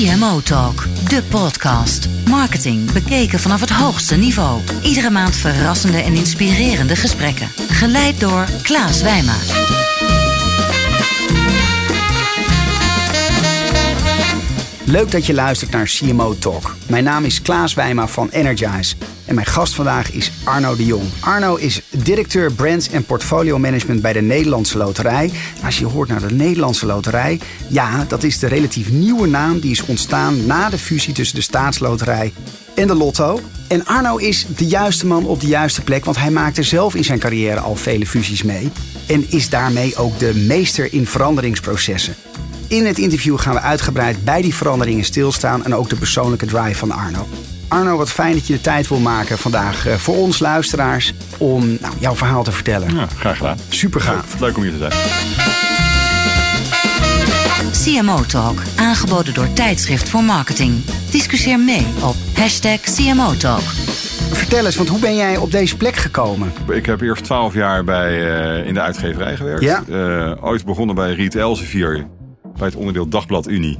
CMO Talk, de podcast. Marketing bekeken vanaf het hoogste niveau. Iedere maand verrassende en inspirerende gesprekken. Geleid door Klaas Wijma. Leuk dat je luistert naar CMO Talk. Mijn naam is Klaas Wijma van Energize. En mijn gast vandaag is Arno de Jong. Arno is directeur brands en portfolio management bij de Nederlandse Loterij. Als je hoort naar de Nederlandse Loterij, ja, dat is de relatief nieuwe naam die is ontstaan na de fusie tussen de Staatsloterij en de Lotto. En Arno is de juiste man op de juiste plek, want hij maakte zelf in zijn carrière al vele fusies mee. En is daarmee ook de meester in veranderingsprocessen. In het interview gaan we uitgebreid bij die veranderingen stilstaan en ook de persoonlijke drive van Arno. Arno, wat fijn dat je de tijd wil maken vandaag eh, voor ons luisteraars om nou, jouw verhaal te vertellen. Ja, graag gedaan. Super gaaf. Leuk om hier te zijn. CMO Talk, aangeboden door Tijdschrift voor Marketing. Discussieer mee op hashtag CMO Talk. Vertel eens, want hoe ben jij op deze plek gekomen? Ik heb eerst twaalf jaar bij, eh, in de uitgeverij gewerkt. Ja. Eh, ooit begonnen bij Riet Elsevier, bij het onderdeel Dagblad Unie.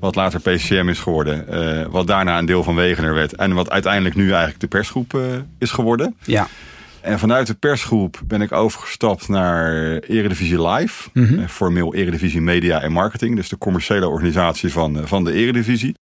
Wat later PCM is geworden. eh, wat daarna een deel van Wegener werd. En wat uiteindelijk nu eigenlijk de persgroep eh, is geworden. Ja. En vanuit de persgroep ben ik overgestapt naar Eredivisie Live. eh, formeel Eredivisie Media en Marketing. Dus de commerciële organisatie van, van de Eredivisie.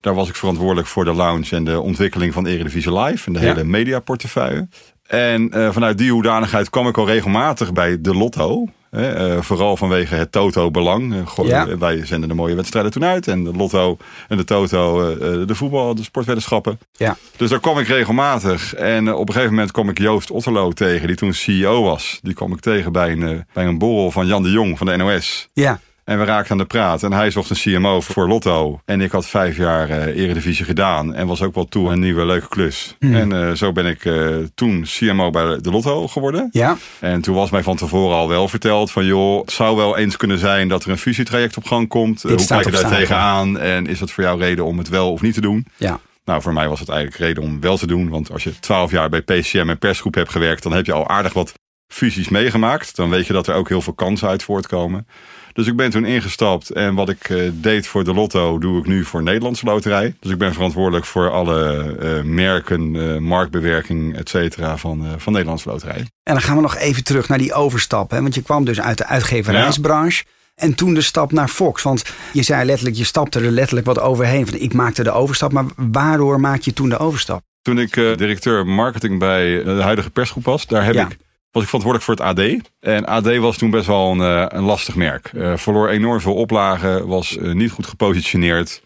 Daar was ik verantwoordelijk voor de launch en de ontwikkeling van Eredivisie Live. En de Ja. hele mediaportefeuille. En eh, vanuit die hoedanigheid kwam ik al regelmatig bij de Lotto. Eh, vooral vanwege het Toto-belang. Eh, Ja. Wij zenden de mooie wedstrijden toen uit. En de Lotto en de Toto, eh, de voetbal, de sportweddenschappen. Ja. Dus daar kwam ik regelmatig. En op een gegeven moment kwam ik Joost Otterlo tegen, die toen CEO was. Die kwam ik tegen bij een, bij een borrel van Jan de Jong van de NOS. Ja. En we raakten aan de praat. En hij zocht een CMO voor Lotto. En ik had vijf jaar eh, Eredivisie gedaan. En was ook wel toe een nieuwe leuke klus. En eh, zo ben ik eh, toen CMO bij de Lotto geworden. Ja. En toen was mij van tevoren al wel verteld van... joh, het zou wel eens kunnen zijn dat er een fusietraject op gang komt. Hoe kijk je daar tegenaan? En is dat voor jou reden om het wel of niet te doen? Ja. Nou, voor mij was het eigenlijk reden om wel te doen. Want als je twaalf jaar bij PCM en persgroep hebt gewerkt... dan heb je al aardig wat fusies meegemaakt. Dan weet je dat er ook heel veel kansen uit voortkomen. Dus ik ben toen ingestapt. En wat ik eh, deed voor de Lotto, doe ik nu voor Nederlandse Loterij. Dus ik ben verantwoordelijk voor alle eh, merken, eh, marktbewerking, et cetera... Van, van Nederlandse Loterij. En dan gaan we nog even terug naar die overstap. Hè? Want je kwam dus uit de uitgeverijsbranche. En toen de stap naar Fox. Want je zei letterlijk, je stapte er letterlijk wat overheen. Van, ik maakte de overstap. Maar waardoor maak je toen de overstap? Toen ik directeur marketing bij de huidige persgroep was, daar heb Ja. ik, was ik verantwoordelijk voor het AD. En AD was toen best wel een, eh, een lastig merk. Eh, verloor enorm veel oplagen, was eh, niet goed gepositioneerd.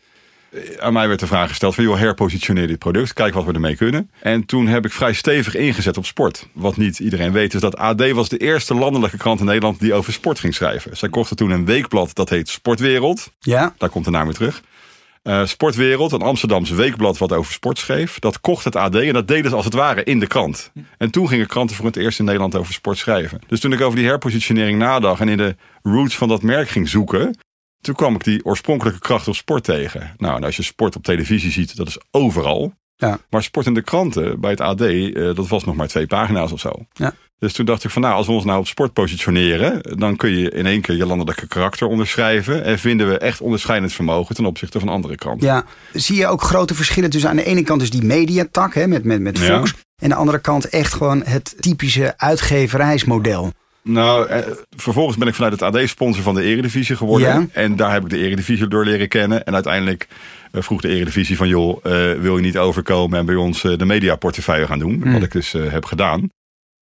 Aan mij werd de vraag gesteld van, joh, herpositioneer dit product. Kijk wat we ermee kunnen. En toen heb ik vrij stevig ingezet op sport. Wat niet iedereen weet is dat AD was de eerste landelijke krant in Nederland die over sport ging schrijven. Zij kochten toen een weekblad dat heet Sportwereld. Ja. Daar komt de naam weer terug. Eh, Sportwereld, een Amsterdamse weekblad wat over sport schreef. Dat kocht het AD en dat deden ze als het ware in de krant. En toen gingen kranten voor het eerst in Nederland over sport schrijven. Dus toen ik over die herpositionering nadacht en in de roots van dat merk ging zoeken... toen kwam ik die oorspronkelijke kracht op sport tegen. Nou, en als je sport op televisie ziet, dat is overal. Ja. Maar sport in de kranten bij het AD, eh, dat was nog maar twee pagina's of zo. Ja. Dus toen dacht ik van nou, als we ons nou op sport positioneren, dan kun je in één keer je landelijke karakter onderschrijven. En vinden we echt onderscheidend vermogen ten opzichte van andere kranten. Ja, zie je ook grote verschillen tussen aan de ene kant dus die mediatak hè, met, met, met Ja. Fox. En aan de andere kant echt gewoon het typische uitgeverijsmodel. Nou, eh, vervolgens ben ik vanuit het AD sponsor van de Eredivisie geworden. Ja. En daar heb ik de Eredivisie door leren kennen. En uiteindelijk eh, vroeg de Eredivisie van joh, eh, wil je niet overkomen en bij ons de mediaportefeuille gaan doen? Hmm. Wat ik dus heb gedaan.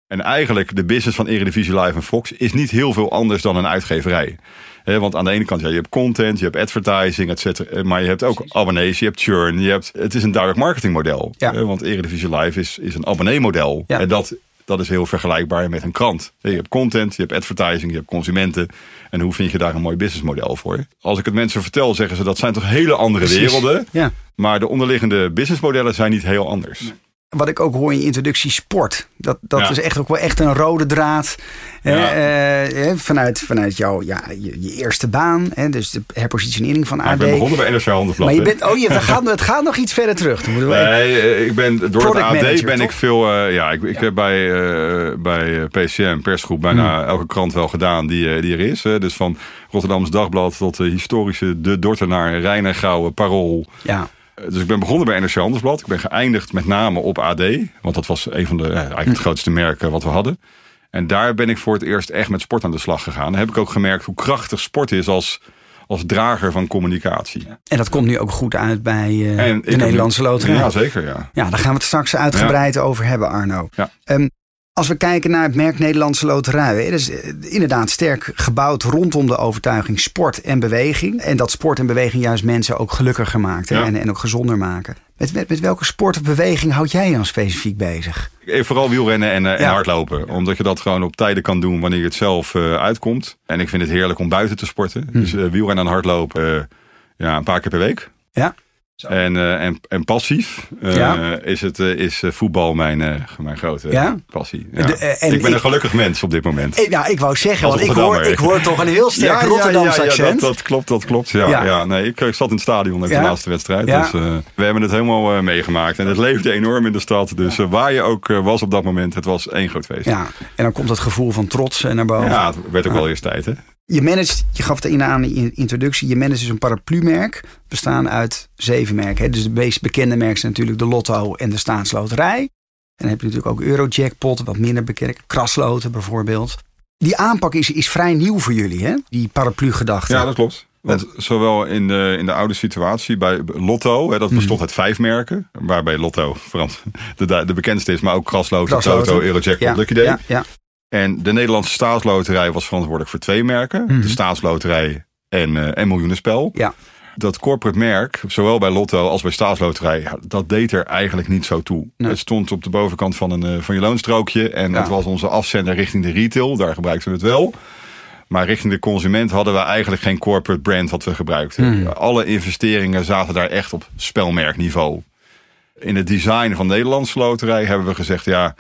En eigenlijk de business van Eredivisie Live en Fox is niet heel veel anders dan een uitgeverij. Want aan de ene kant, ja, je hebt content, je hebt advertising, et cetera. Maar je hebt ook abonnees, je hebt churn. Je hebt, het is een direct marketing model. Ja. Want Eredivisie Live is, is een abonneemodel. Ja. En dat, dat is heel vergelijkbaar met een krant. Je hebt content, je hebt advertising, je hebt consumenten. En hoe vind je daar een mooi businessmodel voor? Als ik het mensen vertel, zeggen ze dat zijn toch hele andere Precies. werelden. Ja. Maar de onderliggende businessmodellen zijn niet heel anders. Wat ik ook hoor in je introductie, sport. Dat, dat Ja. is echt ook wel echt een rode draad. Ja. eh, vanuit, vanuit jouw ja, je, je eerste baan. Hè, dus de herpositionering van Maar AD. ik ben begonnen bij NRC Handelsblad. maar je bent, oh, je, het, gaat, het gaat nog iets verder terug. Dan moeten we even- Nee, eh, ik ben, door het AD manager, ben ik veel... eh, ja, ik, ik heb bij, eh, bij PCM, persgroep, bijna Hmm. elke krant wel gedaan die, die er is. hè. dus van Rotterdams Dagblad tot de historische De Dortenaar, Reiner Gouwen, Parool. ja. Eh, Dus ik ben begonnen bij NRC Handelsblad. Ik ben geëindigd met name op AD. Want dat was een van de, eh, eigenlijk het grootste merken wat we hadden. En daar ben ik voor het eerst echt met sport aan de slag gegaan. Dan heb ik ook gemerkt hoe krachtig sport is als, als drager van communicatie. En dat komt nu ook goed uit bij eh, de Nederlandse Loterij. Ja, zeker, ja. Ja, daar gaan we het straks uitgebreid over hebben, Arno. Ja. Ehm, als we kijken naar het merk Nederlandse Loterij, dat is eh, inderdaad sterk gebouwd rondom de overtuiging sport en beweging. En dat sport en beweging juist mensen ook gelukkiger maakt Ja. en, en ook gezonder maken. Met, met, met welke sport of beweging houd jij dan specifiek bezig? Eh, Vooral wielrennen en, eh, en hardlopen. Omdat je dat gewoon op tijden kan doen wanneer je het zelf uitkomt. En ik vind het heerlijk om buiten te sporten. Hm. Dus wielrennen en hardlopen ja, een paar keer per week. Ja. En, eh, en, en passief eh, Ja. is, het, eh, is voetbal mijn, mijn grote Ja? passie. Ja. De- en ik ben ik- een gelukkig mens op dit moment. Eh, nou, ik wou zeggen, want ik hoor, ik hoor toch een heel sterk Rotterdams ja, accent. dat, dat klopt, dat klopt. Ja, Ja. nee, ik, ik zat in het stadion Ja. de laatste wedstrijd. Dus we hebben het helemaal meegemaakt. En het leefde enorm in de stad. Dus waar je ook was op dat moment, het was één groot feest. Ja, en dan komt dat gevoel van trots naar boven. Ja, het werd ook wel eerst tijd, hè? Je managt, je gaf het in aan in je introductie, je managt dus een paraplu-merk. Bestaan uit zeven merken. Hè. Dus de meest bekende merken zijn natuurlijk de Lotto en de Staatsloterij. En dan heb je natuurlijk ook Eurojackpot, wat minder bekend. Krasloten bijvoorbeeld. Die aanpak is, is vrij nieuw voor jullie, hè? Die paraplu-gedachte. Ja, dat klopt. Want zowel in de, in de oude situatie bij Lotto, hè, dat bestond uit vijf merken. Waarbij Lotto de, de bekendste is, maar ook Krasloten, Krasloten. Toto, Eurojackpot, ja, Lucky Day. Ja, ja. En de Nederlandse staatsloterij was verantwoordelijk voor twee merken. Mhm. De staatsloterij en, eh en miljoenenspel. Ja. Dat corporate merk, zowel bij Lotto als bij staatsloterij, ja, dat deed er eigenlijk niet zo toe. Nee. Het stond op de bovenkant van, een, eh, van je loonstrookje. En Ja. het was onze afzender richting de retail. Daar gebruikten we het wel. Maar richting de consument hadden we eigenlijk geen corporate brand wat we gebruikten. Mhm. Alle investeringen zaten daar echt op spelmerkniveau. In het design van de Nederlandse loterij hebben we gezegd... ja,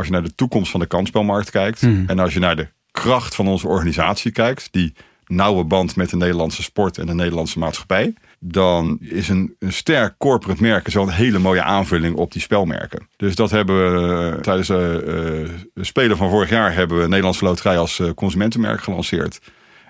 als je naar de toekomst van de kansspelmarkt kijkt... Mhm. en als je naar de kracht van onze organisatie kijkt... die nauwe band met de Nederlandse sport en de Nederlandse maatschappij... dan is een, een sterk corporate merk een hele mooie aanvulling op die spelmerken. Dus dat hebben we eh, tijdens eh, eh, de Spelen van vorig jaar... hebben we Nederlandse Loterij als eh, consumentenmerk gelanceerd.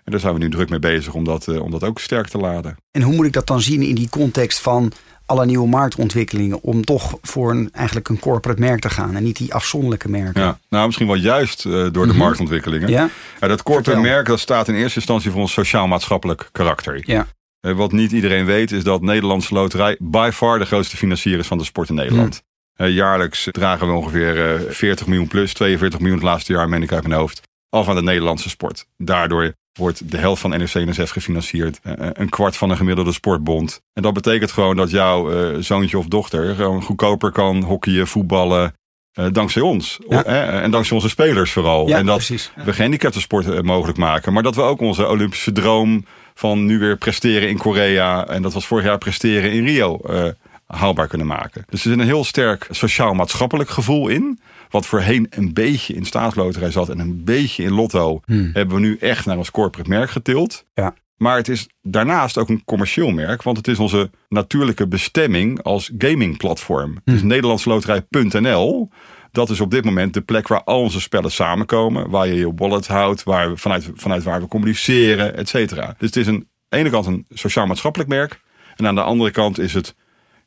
En daar zijn we nu druk mee bezig om dat, eh, om dat ook sterk te laden. En hoe moet ik dat dan zien in die context van alle nieuwe marktontwikkelingen... om toch voor een, eigenlijk een corporate merk te gaan en niet die afzonderlijke merken? Ja, nou misschien wel juist eh, door de marktontwikkelingen. Ja? Dat corporate Vertel. merk dat staat in eerste instantie voor ons sociaal-maatschappelijk karakter. Ja. Eh, Wat niet iedereen weet is dat Nederlandse Loterij by far de grootste financier is van de sport in Nederland. Eh, jaarlijks dragen we ongeveer eh, 40 miljoen plus, 42 miljoen het laatste jaar, meen ik uit mijn hoofd, af aan de Nederlandse sport. Daardoor wordt de helft van NRC-NSF gefinancierd. eh, een kwart van een gemiddelde sportbond. En dat betekent gewoon dat jouw eh, zoontje of dochter gewoon goedkoper kan hockeyen, voetballen, eh, dankzij ons. Ja. Eh, en dankzij onze spelers vooral. Ja, en dat precies. we gehandicapten sport eh, mogelijk maken. Maar dat we ook onze Olympische droom van nu weer presteren in Korea. En dat was vorig jaar presteren in Rio eh, haalbaar kunnen maken. Dus er zit een heel sterk sociaal-maatschappelijk gevoel in. Wat voorheen een beetje in staatsloterij zat en een beetje in lotto. Hebben we nu echt naar ons corporate merk getild. Ja. Maar het is daarnaast ook een commercieel merk. Want het is onze natuurlijke bestemming als gamingplatform. Dus nederlandsloterij.nl. Dat is op dit moment de plek waar al onze spellen samenkomen. Waar je je wallet houdt. Waar we, vanuit, vanuit waar we communiceren, et cetera. Dus het is een, aan de ene kant een sociaal-maatschappelijk merk. En aan de andere kant is het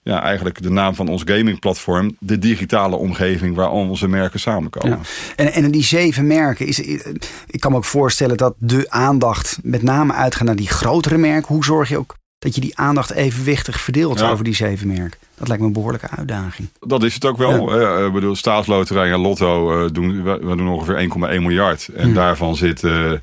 ja, eigenlijk de naam van ons gamingplatform. De digitale omgeving waar al onze merken samenkomen. Ja. En, en die zeven merken, is, ik kan me ook voorstellen dat de aandacht met name uitgaat naar die grotere merken. Hoe zorg je ook dat je die aandacht evenwichtig verdeelt Ja. over die zeven merken? Dat lijkt me een behoorlijke uitdaging. Dat is het ook wel. Eh, ik bedoel, staatsloterij en lotto eh, doen, we, doen ongeveer 1,1 miljard. En Hmm. daarvan zit, eh, nou,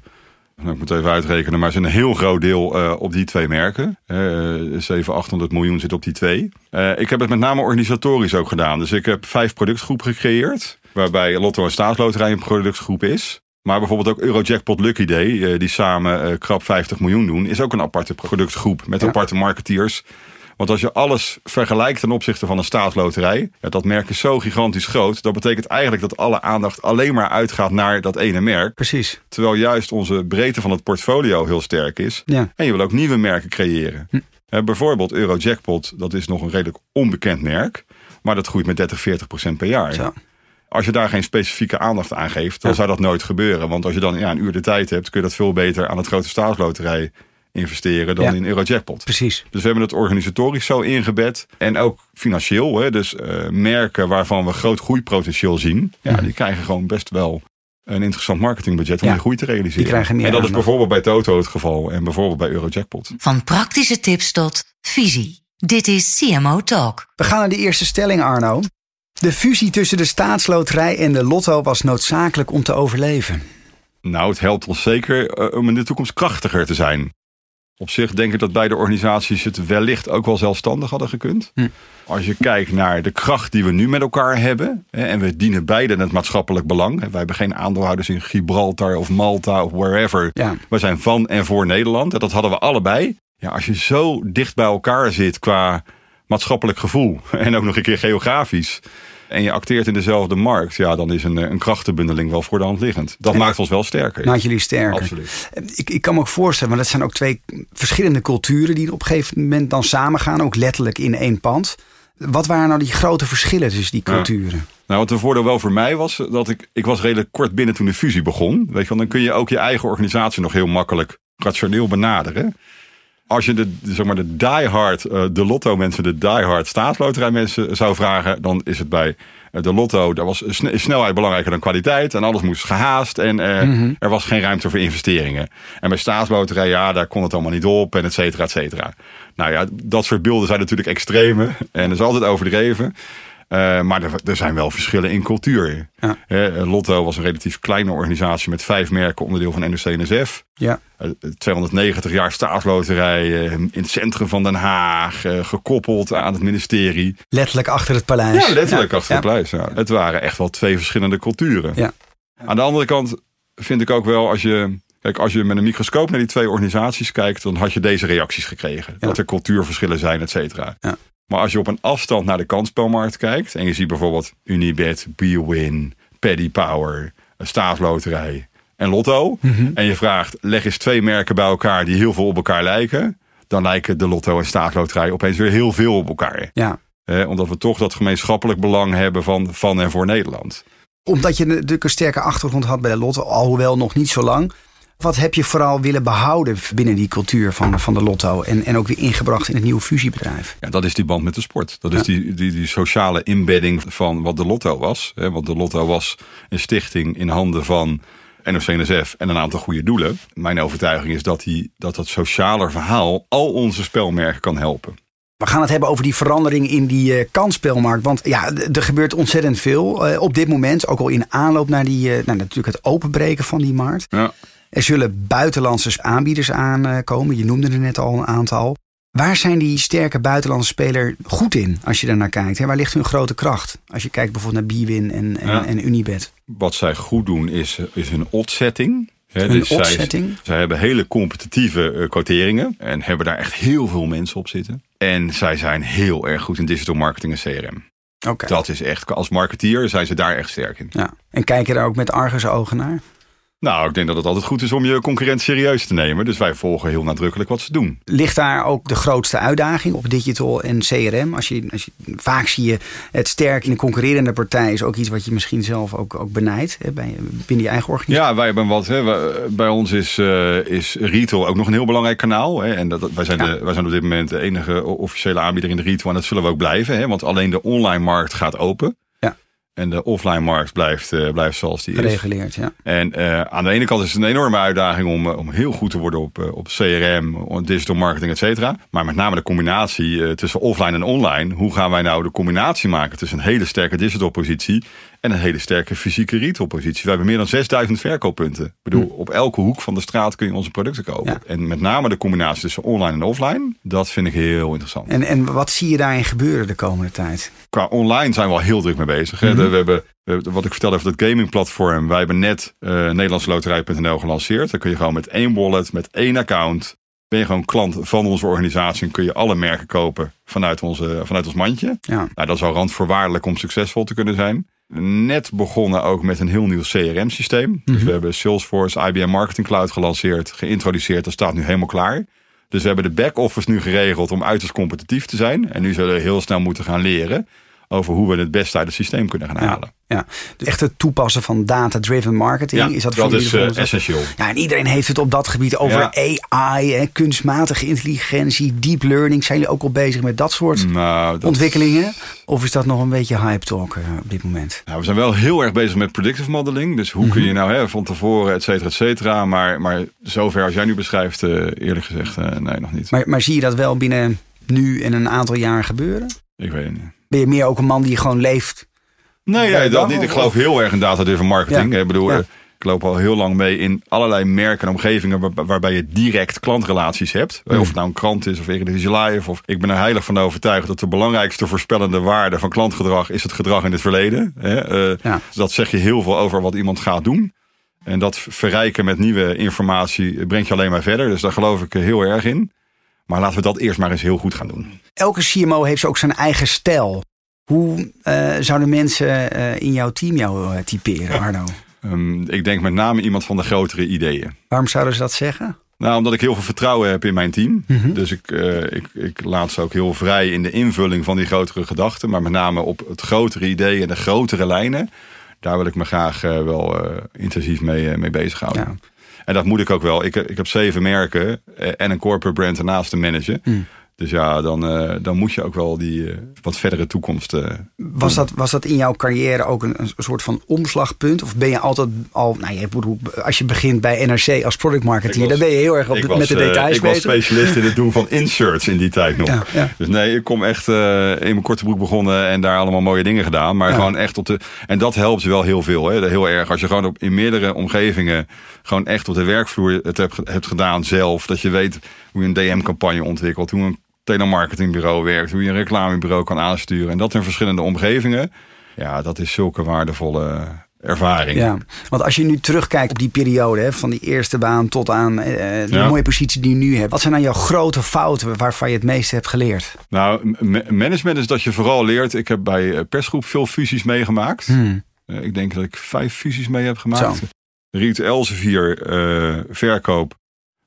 ik moet even uitrekenen, maar zit een heel groot deel eh, op die twee merken. Eh 700, 800 miljoen zit op die twee. Eh, ik heb het met name organisatorisch ook gedaan. Dus ik heb vijf productgroepen gecreëerd. Waarbij Lotto en staatsloterij een productgroep is. Maar bijvoorbeeld ook Eurojackpot Lucky Day, eh, die samen krap 50 miljoen doen, is ook een aparte productgroep met Ja. aparte marketeers. Want als je alles vergelijkt ten opzichte van een staatsloterij, ja, dat merk is zo gigantisch groot. Dat betekent eigenlijk dat alle aandacht alleen maar uitgaat naar dat ene merk. Precies. Terwijl juist onze breedte van het portfolio heel sterk is. Ja. En je wil ook nieuwe merken creëren. Hè, bijvoorbeeld Eurojackpot, dat is nog een redelijk onbekend merk. Maar dat groeit met 30, 40 procent per jaar. Zo. Als je daar geen specifieke aandacht aan geeft, dan Ja. zou dat nooit gebeuren. Want als je dan ja, een uur de tijd hebt, kun je dat veel beter aan het grote staatsloterij investeren dan Ja. in Eurojackpot. Precies. Dus we hebben het organisatorisch zo ingebed. En ook financieel. Hè? Dus eh, merken waarvan we groot groeipotentieel zien. Ja, die krijgen gewoon best wel een interessant marketingbudget om Ja, die groei te realiseren. die krijgen meer en dat is bijvoorbeeld bij Toto het geval. En bijvoorbeeld bij Eurojackpot. Van praktische tips tot visie. Dit is CMO Talk. We gaan naar de eerste stelling, Arno. De fusie tussen de staatsloterij en de lotto was noodzakelijk om te overleven. Nou, het helpt ons zeker eh, om in de toekomst krachtiger te zijn. Op zich denk ik dat beide organisaties het wellicht ook wel zelfstandig hadden gekund. Hm. Als je kijkt naar de kracht die we nu met elkaar hebben. en we dienen beide het maatschappelijk belang. Wij hebben geen aandeelhouders in Gibraltar of Malta of wherever. Ja. We zijn van en voor Nederland. En dat hadden we allebei. Ja, als je zo dicht bij elkaar zit qua maatschappelijk gevoel. En ook nog een keer geografisch. En je acteert in dezelfde markt. Ja, dan is een, eh, een krachtenbundeling wel voor de hand liggend. Dat maakt ons wel sterker. Maakt jullie sterker. Absoluut. Ik, ik kan me ook voorstellen, maar dat zijn ook twee verschillende culturen die op een gegeven moment dan samengaan, ook letterlijk in één pand. Wat waren nou die grote verschillen tussen die Ja. culturen? Nou, wat een voordeel wel voor mij was, dat ik, ik was redelijk kort binnen toen de fusie begon. Weet je dan kun je ook je eigen organisatie nog heel makkelijk rationeel benaderen. Als je de, zeg maar de diehard, eh, de lotto mensen, de diehard staatsloterij mensen zou vragen, dan is het bij eh, de lotto, daar was sne- snelheid belangrijker dan kwaliteit en alles moest gehaast en eh, er was geen ruimte voor investeringen. En bij staatsloterij, ja, daar kon het allemaal niet op en et cetera, et cetera. Nou ja, dat soort beelden zijn natuurlijk extreme en is altijd overdreven. Eh, maar er, er zijn wel verschillen in cultuur. Ja. Eh, Lotto was een relatief kleine organisatie met vijf merken, onderdeel van NOC-NSF. Ja, Eh, 290 jaar staatsloterij eh, in het centrum van Den Haag, eh, gekoppeld aan het ministerie. letterlijk achter het paleis. Ja, letterlijk achter de paleis. Ja. Het waren echt wel twee verschillende culturen. Ja. Aan de andere kant vind ik ook wel, als je, kijk, als je met een microscoop naar die twee organisaties kijkt, dan had je deze reacties gekregen. Ja. Dat er cultuurverschillen zijn, et cetera. Ja. Maar als je op een afstand naar de kansspelmarkt kijkt en je ziet bijvoorbeeld Unibet, Bwin, Paddy Power, een staatsloterij en Lotto. Mhm. En je vraagt, leg eens twee merken bij elkaar die heel veel op elkaar lijken. Dan lijken de Lotto en staatsloterij opeens weer heel veel op elkaar. Ja. Omdat we toch dat gemeenschappelijk belang hebben van, van en voor Nederland. Omdat je natuurlijk een sterke achtergrond had bij de Lotto, alhoewel nog niet zo lang. Wat heb je vooral willen behouden binnen die cultuur van, van de Lotto en, en ook weer ingebracht in het nieuwe fusiebedrijf? Ja, dat is die band met de sport. Dat is die, die, die sociale inbedding van wat de Lotto was. Hè, want de Lotto was een stichting in handen van NOC-NSF en een aantal goede doelen. Mijn overtuiging is dat, die, dat dat sociale verhaal al onze spelmerken kan helpen. We gaan het hebben over die verandering in die eh kansspelmarkt. Want ja, er gebeurt ontzettend veel eh, op dit moment. Ook al in aanloop naar, die, eh, nou, natuurlijk het openbreken van die markt. Ja. Er zullen buitenlandse aanbieders aankomen. Je noemde er net al een aantal. Waar zijn die sterke buitenlandse speler goed in als je daar naar kijkt? Hè? Waar ligt hun grote kracht? Als je kijkt bijvoorbeeld naar Bwin en, en, Ja. en Unibet. Wat zij goed doen is, is hun. Hè, Een zij-? Zij, hebben hele competitieve eh, quoteringen en hebben daar echt heel veel mensen op zitten. En zij zijn heel erg goed in digital marketing en CRM. Oké. Dat is echt, als marketeer zijn ze daar echt sterk in. Ja. En kijk je daar ook met Argus ogen naar? Nou, ik denk dat het altijd goed is om je concurrent serieus te nemen. Dus wij volgen heel nadrukkelijk wat ze doen. Ligt daar ook de grootste uitdaging op digital en CRM? Als je, als je, vaak zie je het sterk in een concurrerende partij is ook iets wat je misschien zelf ook, ook benijdt hè, bij, binnen je eigen organisatie. Ja, wij hebben wat. Hè, bij ons is, eh, is retail ook nog een heel belangrijk kanaal. Hè, en dat, wij, zijn Ja. de, wij zijn op dit moment de enige officiële aanbieder in de retail. En dat zullen we ook blijven. Hè, want alleen de online markt gaat open. En de offline markt blijft, eh, blijft zoals die is. Gereguleerd, ja. En eh, aan de ene kant is het een enorme uitdaging om, eh, om heel goed te worden op, op CRM, digital marketing, et cetera. Maar met name de combinatie tussen offline en online. Hoe gaan wij nou de combinatie maken tussen een hele sterke digital positie en een hele sterke fysieke retail positie? We hebben meer dan 6000 verkooppunten. Ik bedoel, op elke hoek van de straat kun je onze producten kopen. Ja. En met name de combinatie tussen online en offline, dat vind ik heel interessant. En, en wat zie je daarin gebeuren de komende tijd? qua online zijn we al heel druk mee bezig. Mhm. we, hebben, we hebben- wat ik vertelde over dat gamingplatform. Wij hebben net uh, NederlandsLoterij.nl gelanceerd. Dan kun je gewoon met één wallet, met één account ben je gewoon klant van onze organisatie en kun je alle merken kopen vanuit, onze, vanuit ons mandje. Ja. Nou, dat is al randvoorwaardelijk om succesvol te kunnen zijn. Net begonnen ook met een heel nieuw CRM-systeem. Dus we hebben Salesforce IBM Marketing Cloud gelanceerd, geïntroduceerd. Dat staat nu helemaal klaar. Dus we hebben de back-office nu geregeld om uiterst competitief te zijn. En nu zullen we heel snel moeten gaan leren over hoe we het best uit het systeem kunnen gaan halen. Ja, dus echt het toepassen van data-driven marketing. Ja, is dat, dat voor is eh, essentieel. Ja, en iedereen heeft het op dat gebied over AI, hè, kunstmatige intelligentie, deep learning. Zijn jullie ook al bezig met dat soort Nou, dat- ontwikkelingen? Of is dat nog een beetje hype talk eh, op dit moment? Nou, we zijn wel heel erg bezig met predictive modeling. Dus hoe Mhm. kun je nou hè, van tevoren, et cetera, et cetera. Maar, maar zover als jij nu beschrijft, eh, eerlijk gezegd, nee, nog niet. Maar, maar zie je dat wel binnen nu en een aantal jaar gebeuren? Ik weet het niet. Ben je meer ook een man die gewoon leeft? Nee, nee dat niet. Ik of- geloof heel erg in data-driven marketing. Ja. Ik bedoel, Ja. eh, ik loop al heel lang mee in allerlei merken en omgevingen waar- waarbij je direct klantrelaties hebt. Mm. Of het nou een krant is of Eredivisie Live. Of ik ben er heilig van overtuigd dat de belangrijkste voorspellende waarde van klantgedrag is het gedrag in het verleden. Hè? Eh, Ja. Dat zeg je heel veel over wat iemand gaat doen. En dat verrijken met nieuwe informatie brengt je alleen maar verder. Dus daar geloof ik eh, heel erg in. Maar laten we dat eerst maar eens heel goed gaan doen. Elke CMO heeft ook zijn eigen stijl. Hoe eh, zouden mensen eh, in jouw team jou eh, typeren, Arno? Ehm, ik denk met name iemand van de grotere ideeën. Waarom zouden ze dat zeggen? Nou, omdat ik heel veel vertrouwen heb in mijn team. Mhm. Dus ik, ik, ik laat ze ook heel vrij in de invulling van die grotere gedachten. Maar met name op het grotere idee en de grotere lijnen. Daar wil ik me graag wel intensief mee, mee bezighouden. Ja. En dat moet ik ook wel. Ik, ik heb zeven merken eh, en een corporate brand ernaast te managen. Hmm. Dus ja, dan, eh, dan moet je ook wel die eh, wat verdere toekomst. eh, Was dat, was dat in jouw carrière ook een, een soort van omslagpunt? Of ben je altijd al, nou je als je begint bij NRC als product marketeer, Ik was- dan ben je heel erg op ik de- was, met de details ik was bezig. specialist in het doen van inserts in die tijd nog. Ja, ja. Dus nee, ik kom echt in mijn korte broek begonnen en daar allemaal mooie dingen gedaan. Maar Ja. gewoon echt op de. En dat helpt wel heel veel. Hè? Heel erg. Als je gewoon op, in meerdere omgevingen gewoon echt op de werkvloer het hebt, hebt gedaan zelf. Dat je weet hoe je een DM-campagne ontwikkelt. Hoe een telemarketingbureau werkt. Hoe je een reclamebureau kan aansturen. En dat in verschillende omgevingen. Ja, dat is zulke waardevolle ervaring. Ja, want als je nu terugkijkt op die periode, hè, van die eerste baan tot aan eh, de Ja. mooie positie die je nu hebt. Wat zijn dan jouw grote fouten waarvan je het meeste hebt geleerd? Nou, management is dat je vooral leert. Ik heb bij eh, persgroep veel fusies meegemaakt. Hmm. Eh, ik denk dat ik vijf fusies mee heb gemaakt. Zo. Riet Elsevier, verkoop.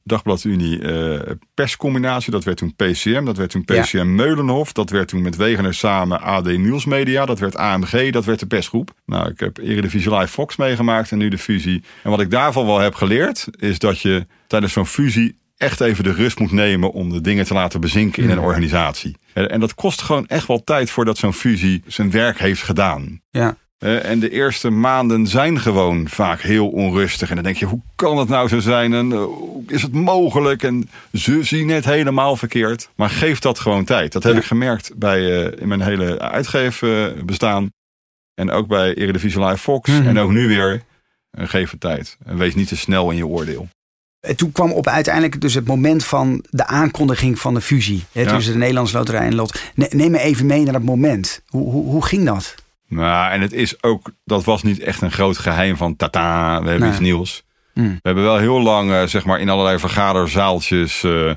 Dagblad Unie, eh, perscombinatie. Dat werd toen PCM. Dat werd toen Ja. PCM Meulenhof. Dat werd toen met Wegener samen AD Nieuwsmedia. Dat werd AMG. Dat werd de persgroep. Nou, ik heb Eredivisie Live Fox meegemaakt en nu de fusie. En wat ik daarvan wel heb geleerd, is dat je tijdens zo'n fusie echt even de rust moet nemen om de dingen te laten bezinken in een organisatie. En en dat kost gewoon echt wel tijd voordat zo'n fusie zijn werk heeft gedaan. Ja. Eh, en de eerste maanden zijn gewoon vaak heel onrustig. En dan denk je, hoe kan het nou zo zijn? En eh, is het mogelijk? En ze zien het helemaal verkeerd. Maar geef dat gewoon tijd. Dat heb Ja. ik gemerkt bij, eh, in mijn hele uitgeefbestaan. en ook bij Eredivisie Live Fox. Mhm. En ook nu weer. Geef het tijd. En wees niet te snel in je oordeel. En Toen kwam op uiteindelijk dus het moment van de aankondiging van de fusie. Hè, Ja. Tussen de Nederlandse Loterij en Lot. Ne- Neem me even mee naar dat moment. Hoe, hoe, hoe ging dat? Nou, en het is ook, dat was niet echt een groot geheim van tata, we hebben Nee. iets nieuws. Hmm. We hebben wel heel lang, eh, zeg maar, in allerlei vergaderzaaltjes. eh, eh,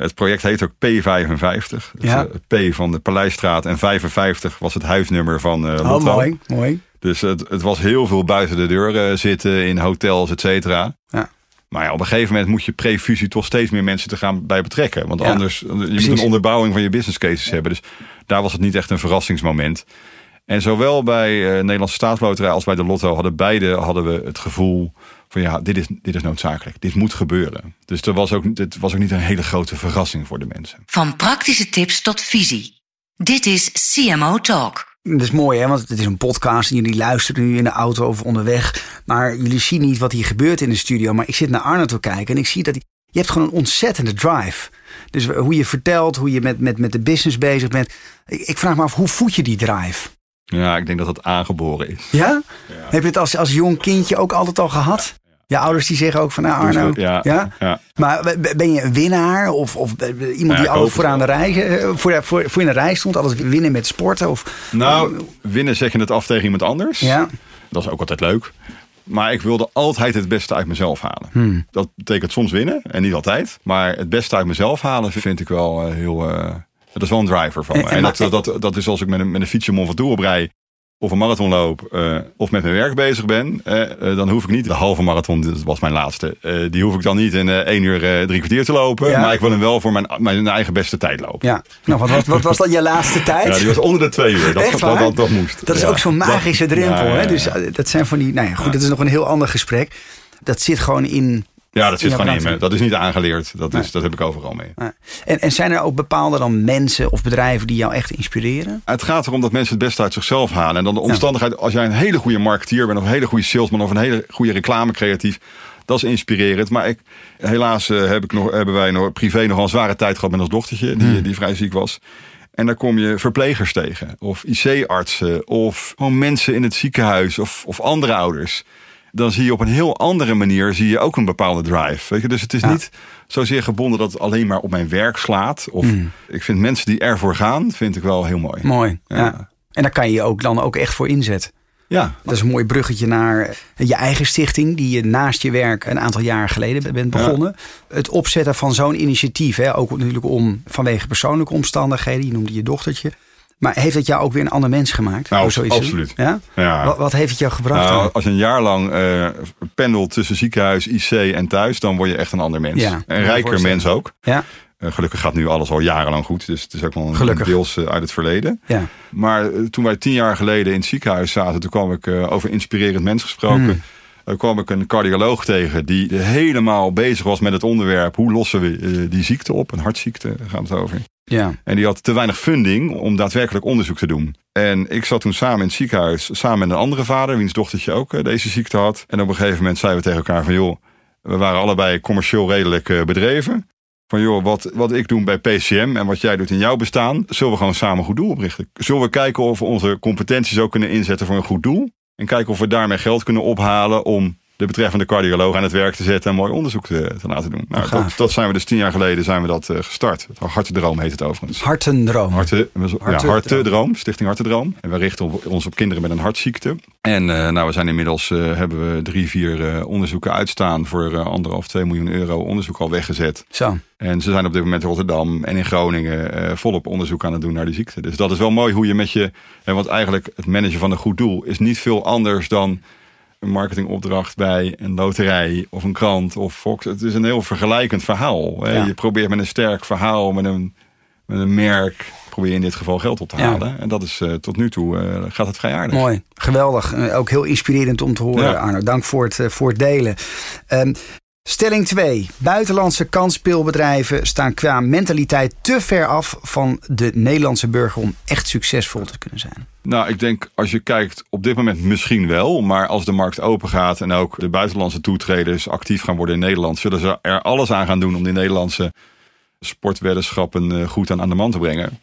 het project heet ook P55. Dus, Ja. P van de Paleisstraat en 55 was het huisnummer van eh Oh, mooi, mooi. Dus het, het was heel veel buiten de deur eh, zitten, in hotels, et cetera. Ja. Maar ja, op een gegeven moment moet je pre-fusie toch steeds meer mensen te gaan bij betrekken. Want Ja, anders, je moet een onderbouwing van je business cases hebben. Dus daar was het niet echt een verrassingsmoment. En zowel bij eh, Nederlandse Staatsloterij als bij de Lotto hadden beide hadden we het gevoel van ja, dit is, dit is noodzakelijk. Dit moet gebeuren. Dus er was ook, het was ook niet een hele grote verrassing voor de mensen. Van praktische tips tot visie. Dit is CMO Talk. Dat is mooi, hè? want het is een podcast en jullie luisteren nu in de auto of onderweg. Maar jullie zien niet wat hier gebeurt in de studio. Maar ik zit naar Arno te kijken en ik zie dat hij, je hebt gewoon een ontzettende drive. Dus hoe je vertelt, hoe je met, met, met de business bezig bent. Ik, ik vraag me af, hoe voed je die drive? Ja, ik denk dat het aangeboren is. Ja? Heb je het als, als jong kindje ook altijd al gehad? Je ouders die zeggen ook van, nou Arno, Dus, eh, ja, ja. Maar ben je een winnaar of, of iemand die altijd vooraan de rij, eh, voor, voor, voor in de rij stond, altijd winnen met sporten? Of, Nou, winnen zeg je het af tegen iemand anders. ja, Dat is ook altijd leuk. Maar ik wilde altijd het beste uit mezelf halen. Hmm. Dat betekent soms winnen en niet altijd. Maar het beste uit mezelf halen vind ik wel eh, heel. eh, dat is wel een driver van me. En- En, en dat, dat, dat is als ik met een, met een fietsje Mont Ventoux op rij. Of een marathon loop. eh, of met mijn werk bezig ben. eh, eh, dan hoef ik niet de halve marathon. Dat was mijn laatste. die hoef ik dan niet in 1 uur drie kwartier te lopen. Ja. Maar ik wil hem wel voor mijn, mijn eigen beste tijd lopen. Ja, nou, wat, wat, wat was dan je laatste tijd? Ja, die was onder de twee uur. Dat, Echt waar? dat, dat moest. Dat is Ja. ook zo'n magische drempel. Ja, Hè? Dus dat zijn van die. Nou ja, goed, dat is nog een heel ander gesprek. Dat zit gewoon in. Ja, dat zit gewoon in me. Dat is niet aangeleerd. Dat, is, dat heb ik overal mee. En, en zijn er ook bepaalde dan mensen of bedrijven die jou echt inspireren? Het gaat erom dat mensen het beste uit zichzelf halen. En dan de omstandigheid, als jij een hele goede marketeer bent, of een hele goede salesman, of een hele goede reclamecreatief, dat is inspirerend. Maar ik, helaas eh, heb ik nog, hebben wij nog privé nog een zware tijd gehad met ons dochtertje, die, die vrij ziek was. En daar kom je verplegers tegen, of IC-artsen, of gewoon mensen in het ziekenhuis, of, of andere ouders. Dan zie je op een heel andere manier zie je ook een bepaalde drive. Weet je? Dus het is Ja. niet zozeer gebonden dat het alleen maar op mijn werk slaat. Of ik vind mensen die ervoor gaan, vind ik wel heel mooi. Mooi. Ja. Ja. En daar kan je je ook dan ook echt voor inzetten. Ja, Dat is een mooi bruggetje naar je eigen stichting, die je naast je werk een aantal jaar geleden bent begonnen. Het opzetten van zo'n initiatief, hè, ook natuurlijk om vanwege persoonlijke omstandigheden, je noemde je dochtertje. Maar heeft het jou ook weer een ander mens gemaakt? Nou, absoluut. Ja? Ja. Wat, wat heeft het jou gebracht? Nou, als je een jaar lang eh, pendelt tussen ziekenhuis, IC en thuis, dan word je echt een ander mens. Ja, een rijker mens ook. Ja, Eh, gelukkig gaat nu alles al jarenlang goed, dus het is ook wel een Gelukkig. deels eh, uit het verleden. ja. Maar toen wij tien jaar geleden in het ziekenhuis zaten, toen kwam ik over inspirerend mens gesproken. Hmm. kwam ik een cardioloog tegen die helemaal bezig was met het onderwerp hoe lossen we die ziekte op, een hartziekte daar gaat het over. Ja. En die had te weinig funding om daadwerkelijk onderzoek te doen. En ik zat toen samen in het ziekenhuis, samen met een andere vader, wiens dochtertje ook eh, deze ziekte had. En op een gegeven moment zeiden we tegen elkaar van joh, we waren allebei commercieel redelijk eh, bedreven. Van joh, wat, wat ik doe bij PCM en wat jij doet in jouw bestaan, zullen we gewoon samen een goed doel oprichten? Zullen we kijken of we onze competenties ook kunnen inzetten voor een goed doel? En kijken of we daarmee geld kunnen ophalen om de betreffende cardioloog aan het werk te zetten en mooi onderzoek te, te laten doen. Nou, dat, dat zijn we dus tien jaar geleden zijn we dat eh, gestart. Hartendroom heet het overigens. Hartendroom. Harte, ja, Hartedroom, Stichting Hartedroom. En we richten op, ons op kinderen met een hartziekte. En eh, nou, we zijn inmiddels, eh, hebben we drie, vier onderzoeken uitstaan voor anderhalf, twee miljoen euro onderzoek al weggezet. Zo. En ze zijn op dit moment in Rotterdam en in Groningen volop onderzoek aan het doen naar die ziekte. Dus dat is wel mooi hoe je met je, en want eigenlijk het managen van een goed doel is niet veel anders dan een marketingopdracht bij een loterij of een krant of Fox. Het is een heel vergelijkend verhaal. Ja. Je probeert met een sterk verhaal, met een, met een merk, probeer je in dit geval geld op te Ja. halen. En dat is eh, tot nu toe eh, gaat het vrij aardig. Mooi, geweldig. Eh, Ook heel inspirerend om te horen, Ja. Arno. Dank voor het, voor het delen. Ehm, stelling 2. Buitenlandse kansspeelbedrijven staan qua mentaliteit te ver af van de Nederlandse burger om echt succesvol te kunnen zijn. Nou, ik denk als je kijkt op dit moment misschien wel. Maar als de markt open gaat en ook de buitenlandse toetreders actief gaan worden in Nederland, zullen ze er alles aan gaan doen om die Nederlandse sportweddenschappen eh, goed aan, aan de man te brengen.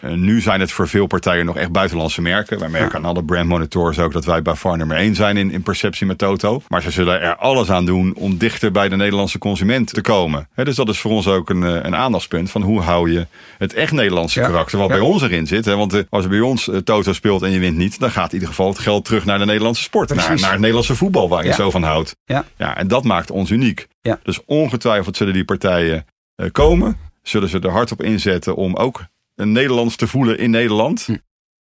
Eh, nu zijn het voor veel partijen nog echt buitenlandse merken. Wij merken aan alle brand monitors ook dat wij bij far nummer 1 zijn in, in perceptie met Toto. Maar ze zullen er alles aan doen om dichter bij de Nederlandse consument te komen. Dus dat is voor ons ook een, eh, een aandachtspunt van hoe hou je het echt Nederlandse Ja. karakter wat Ja. bij ons erin zit. Want als bij ons Toto speelt en je wint niet, dan gaat in ieder geval het geld terug naar de Nederlandse sport. Naar, naar het Nederlandse voetbal waar je zo van houdt. Ja. Ja, en dat maakt ons uniek. Ja. Dus ongetwijfeld zullen die partijen komen. Zullen ze er hard op inzetten om ook een Nederlands te voelen in Nederland. Hm.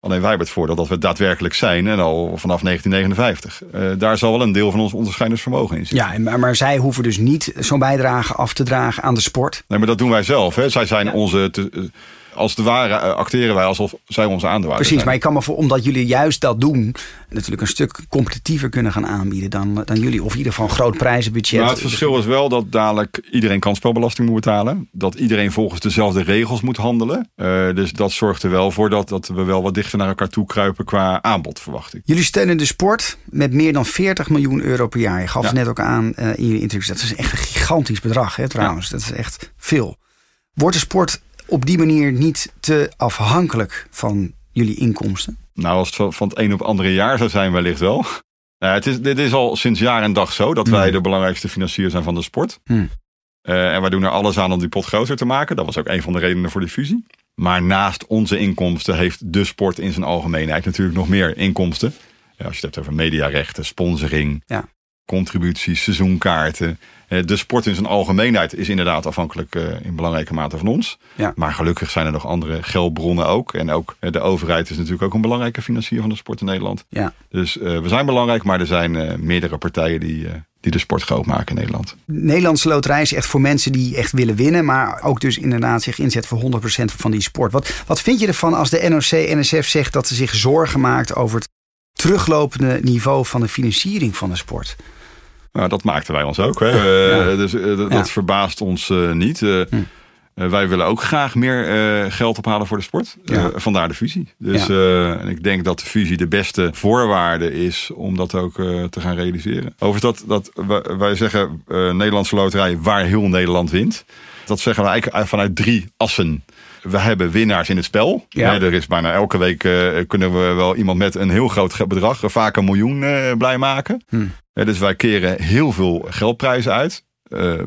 Alleen wij hebben het voordeel dat we daadwerkelijk zijn. En al vanaf 1959. Eh, daar zal wel een deel van ons onderscheidingsvermogen in zitten. Ja, maar, maar zij hoeven dus niet zo'n bijdrage af te dragen aan de sport. Nee, maar dat doen wij zelf. Hè. Zij zijn onze... Te, eh, als het ware eh, acteren wij alsof zij onze aandeelhouder Precies, zijn. maar ik kan me voor, omdat jullie juist dat doen, natuurlijk een stuk competitiever kunnen gaan aanbieden dan, dan jullie. Of in ieder geval een groot prijzenbudget. Maar het verschil is wel dat dadelijk iedereen kansspelbelasting moet betalen. Dat iedereen volgens dezelfde regels moet handelen. Eh, dus dat zorgt er wel voor dat, dat we wel wat dichter naar elkaar toe kruipen qua aanbod, verwacht ik. Jullie steunen de sport met meer dan 40 miljoen euro per jaar. Je gaf Ja. het net ook aan eh, in jullie interviews. Dat is echt een gigantisch bedrag hè, trouwens. Dat is echt veel. Wordt de sport op die manier niet te afhankelijk van jullie inkomsten? Nou, als het van- het een op het andere jaar zou zijn, wellicht wel. Nou, het is, dit is al sinds jaar en dag zo dat wij Hmm. de belangrijkste financier zijn van de sport. Hmm. Eh, en wij doen er alles aan om die pot groter te maken. Dat was ook een van de redenen voor die fusie. Maar naast onze inkomsten heeft de sport in zijn algemeenheid natuurlijk nog meer inkomsten. Ja, als je het hebt over mediarechten, sponsoring, Ja. contributies, seizoenkaarten. Eh, De sport in zijn algemeenheid is inderdaad afhankelijk eh, in belangrijke mate van ons. Ja. Maar gelukkig zijn er nog andere geldbronnen ook. En ook eh, de overheid is natuurlijk ook een belangrijke financier van de sport in Nederland. Ja. Dus we zijn belangrijk, maar er zijn meerdere partijen die, die de sport groot maken in Nederland. Nederlandse loterij is echt voor mensen die echt willen winnen, maar ook dus inderdaad zich inzet voor 100% van die sport. Wat, wat vind je ervan als de NOC-NSF zegt dat ze zich zorgen maakt over het teruglopende niveau van de financiering van de sport? Nou, dat maakten wij ons ook. Hè. Eh, Dus eh, dat- Ja. verbaast ons eh, niet. Hm. wij willen ook graag meer geld ophalen voor de sport. Vandaar de fusie. Dus en ik denk dat de fusie de beste voorwaarde is om dat ook te gaan realiseren. Overigens, dat, dat, wij- zeggen Nederlandse loterij waar heel Nederland wint. Dat zeggen we eigenlijk uit- vanuit drie assen. We hebben winnaars in het spel. Ja. Er is bijna elke week eh, kunnen we wel iemand met een heel groot bedrag, eh, vaak een miljoen, eh, blij maken. Hè, dus wij keren heel veel geldprijzen uit.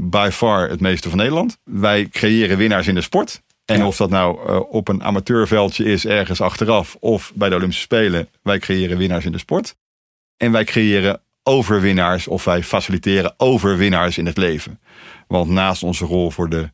By far het meeste van Nederland. Wij creëren winnaars in de sport. En Ja. of dat nou op een amateurveldje is, ergens achteraf, of bij de Olympische Spelen, wij creëren winnaars in de sport. En wij creëren overwinnaars, of wij faciliteren overwinnaars in het leven. Want naast onze rol voor de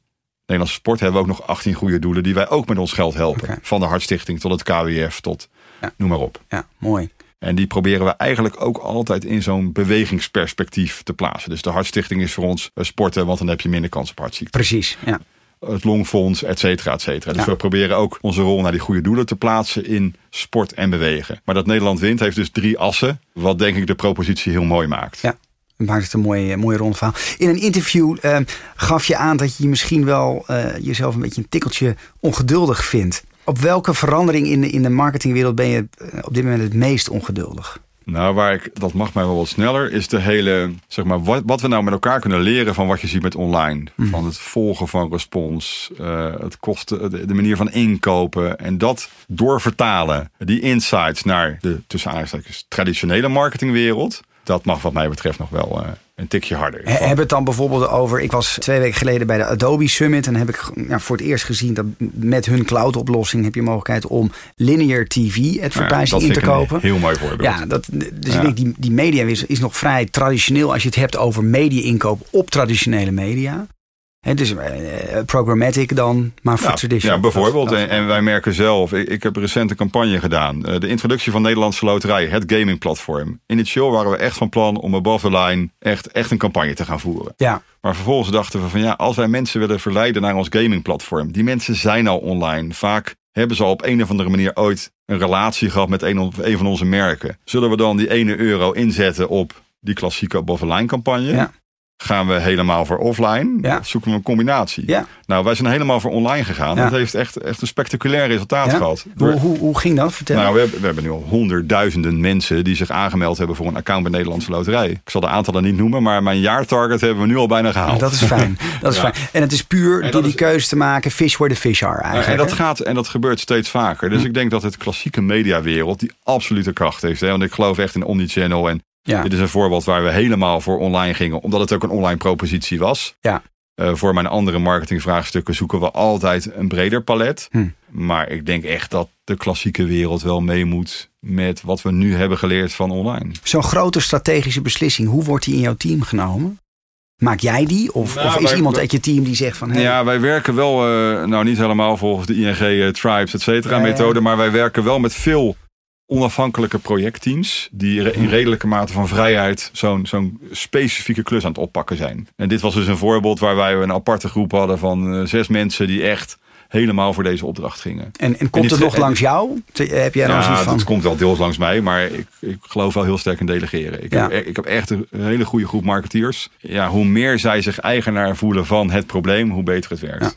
Nederlandse sport hebben we ook nog 18 goede doelen die wij ook met ons geld helpen. Van de Hartstichting tot het KWF tot Ja. noem maar op. Ja, mooi. En die proberen we eigenlijk ook altijd in zo'n bewegingsperspectief te plaatsen. Dus de Hartstichting is voor ons eh, sporten, want dan heb je minder kans op hartziekte. Precies. Ja. Het Longfonds, et cetera, et cetera. Dus Ja. we proberen ook onze rol naar die goede doelen te plaatsen in sport en bewegen. Maar dat Nederland wint heeft dus drie assen, wat denk ik de propositie heel mooi maakt. Ja. Maakt het een mooi, mooi rond verhaal. In een interview eh, gaf je aan dat je misschien wel eh, jezelf een beetje een tikkeltje ongeduldig vindt. Op welke verandering in de, in de marketingwereld ben je eh, op dit moment het meest ongeduldig? Nou, waar ik, dat mag mij wel wat sneller, is de hele, zeg maar, wat, wat we nou met elkaar kunnen leren van wat je ziet met online. Van het volgen van respons, eh, het kosten, de, de manier van inkopen. En dat doorvertalen, die insights naar de, tussen aanhalingstekens, traditionele marketingwereld. Dat mag wat mij betreft nog wel eh, een tikje harder. He- Hebben het dan bijvoorbeeld over. Ik was twee weken geleden bij de Adobe Summit. En heb ik ja, voor het eerst gezien dat met hun cloud-oplossing heb je mogelijkheid om linear TV ja, advertising dat in te kopen. heel mooi voorbeeld. Ja, dat, dus Ja. ik denk die, die media is, is nog vrij traditioneel als je het hebt over media-inkoop op traditionele media. He, dus eh, programmatic dan, maar voor Ja, ja, bijvoorbeeld. Dat- dat- en, en wij merken zelf, ik, ik heb recent een campagne gedaan. eh, de introductie van Nederlandse Loterij, het gamingplatform. Initieel waren we echt van plan om above the line echt, echt een campagne te gaan voeren. ja, Maar vervolgens dachten we van ja, als wij mensen willen verleiden naar ons gamingplatform. Die mensen zijn al online. Vaak hebben ze al op een of andere manier ooit een relatie gehad met een, of- een van onze merken. Zullen we dan die ene euro inzetten op die klassieke above the line campagne? Ja. Gaan we helemaal voor offline? Ja. Of zoeken we een combinatie? ja. Nou, wij zijn helemaal voor online gegaan. Ja. Dat heeft echt, echt een spectaculair resultaat gehad. Hoe, hoe, hoe ging dat? Vertel. nou, we hebben, we hebben nu al honderdduizenden mensen die zich aangemeld hebben voor een account bij Nederlandse Loterij. Ik zal de aantallen niet noemen, maar mijn jaartarget hebben we nu al bijna gehaald. dat is fijn. Dat is fijn. En het is puur door die is- keuze te maken, fish where the fish are eigenlijk. en, dat hè? gaat, en dat gebeurt steeds vaker. Dus ik denk dat het klassieke mediawereld die absolute kracht heeft. Hè? Want ik geloof echt in omnichannel. En Ja. dit is een voorbeeld waar we helemaal voor online gingen. Omdat het ook een online propositie was. Ja. Eh, voor mijn andere marketingvraagstukken zoeken we altijd een breder palet. Hm. Maar ik denk echt dat de klassieke wereld wel mee moet met wat we nu hebben geleerd van online. Zo'n grote strategische beslissing, hoe wordt die in jouw team genomen? Maak jij die? Of, Nou, of is wij- iemand uit je team die zegt van... Hey, Ja, wij werken wel, eh, nou niet helemaal volgens de ING eh, Tribes, et cetera, methode. Maar wij werken wel met veel onafhankelijke projectteams. Die in redelijke mate van vrijheid zo'n zo'n specifieke klus aan het oppakken zijn. En dit was dus een voorbeeld waar wij een aparte groep hadden van eh, zes mensen die echt helemaal voor deze opdracht gingen. en, en komt het nog langs jou? Te- Heb jij dan Ja, van... dat komt wel deels langs mij, maar ik, ik geloof wel heel sterk in delegeren. Ik, Ja. heb, e- ik heb echt een hele goede groep marketeers. Ja, hoe meer zij zich eigenaar voelen van het probleem, hoe beter het werkt. Ja.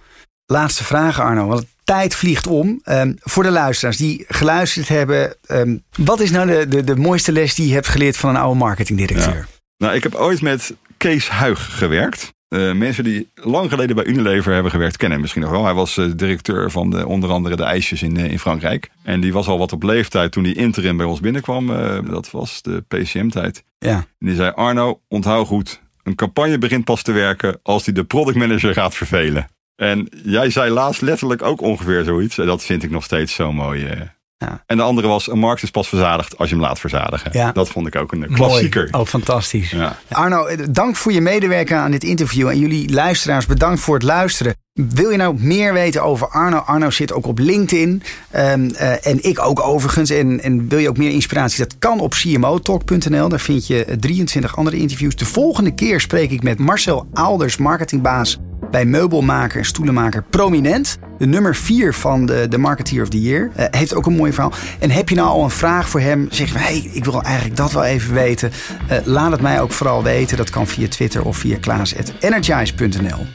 Laatste vraag Arno, want tijd vliegt om. Ehm, voor de luisteraars die geluisterd hebben. ehm, wat is nou de, de, de mooiste les die je hebt geleerd van een oude marketingdirecteur? Nou, ik heb ooit met Kees Huig gewerkt. Eh, mensen die lang geleden bij Unilever hebben gewerkt, kennen hem misschien nog wel. Hij was eh, directeur van de, onder andere de ijsjes in, eh, in Frankrijk. En die was al wat op leeftijd toen hij interim bij ons binnenkwam. Dat was de PCM-tijd. Ja. En die zei, Arno, onthoud goed. Een campagne begint pas te werken als die de productmanager gaat vervelen. En jij zei laatst letterlijk ook ongeveer zoiets. En dat vind ik nog steeds zo mooi. eh, Ja. En de andere was, een markt is pas verzadigd als je hem laat verzadigen. Ja. Dat vond ik ook een klassieker. Mooi. Oh, fantastisch. Ja. Arno, eh, dank voor je medewerking aan dit interview. En jullie luisteraars, bedankt voor het luisteren. Wil je nou meer weten over Arno? Arno zit ook op LinkedIn. Um, uh, en ik ook overigens. En, en, wil je ook meer inspiratie? Dat kan op cmotalk.nl. Daar vind je 23 andere interviews. De volgende keer spreek ik met Marcel Aalders, marketingbaas bij meubelmaker en stoelenmaker Prominent. De nummer 4 van de, de Marketeer of the Year. Uh, heeft ook een mooi verhaal. En heb je nou al een vraag voor hem? Zeg je, hey, ik wil eigenlijk dat wel even weten. Uh, laat het mij ook vooral weten. Dat kan via Twitter of via klaas.energize.nl.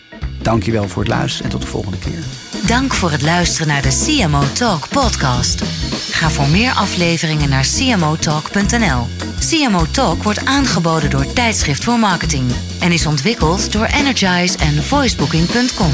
Dankjewel voor het luisteren en tot de volgende keer. Dank voor het luisteren naar de CMO Talk podcast. Ga voor meer afleveringen naar cmotalk.nl. CMO Talk wordt aangeboden door Tijdschrift voor Marketing en is ontwikkeld door Energize en voicebooking.com.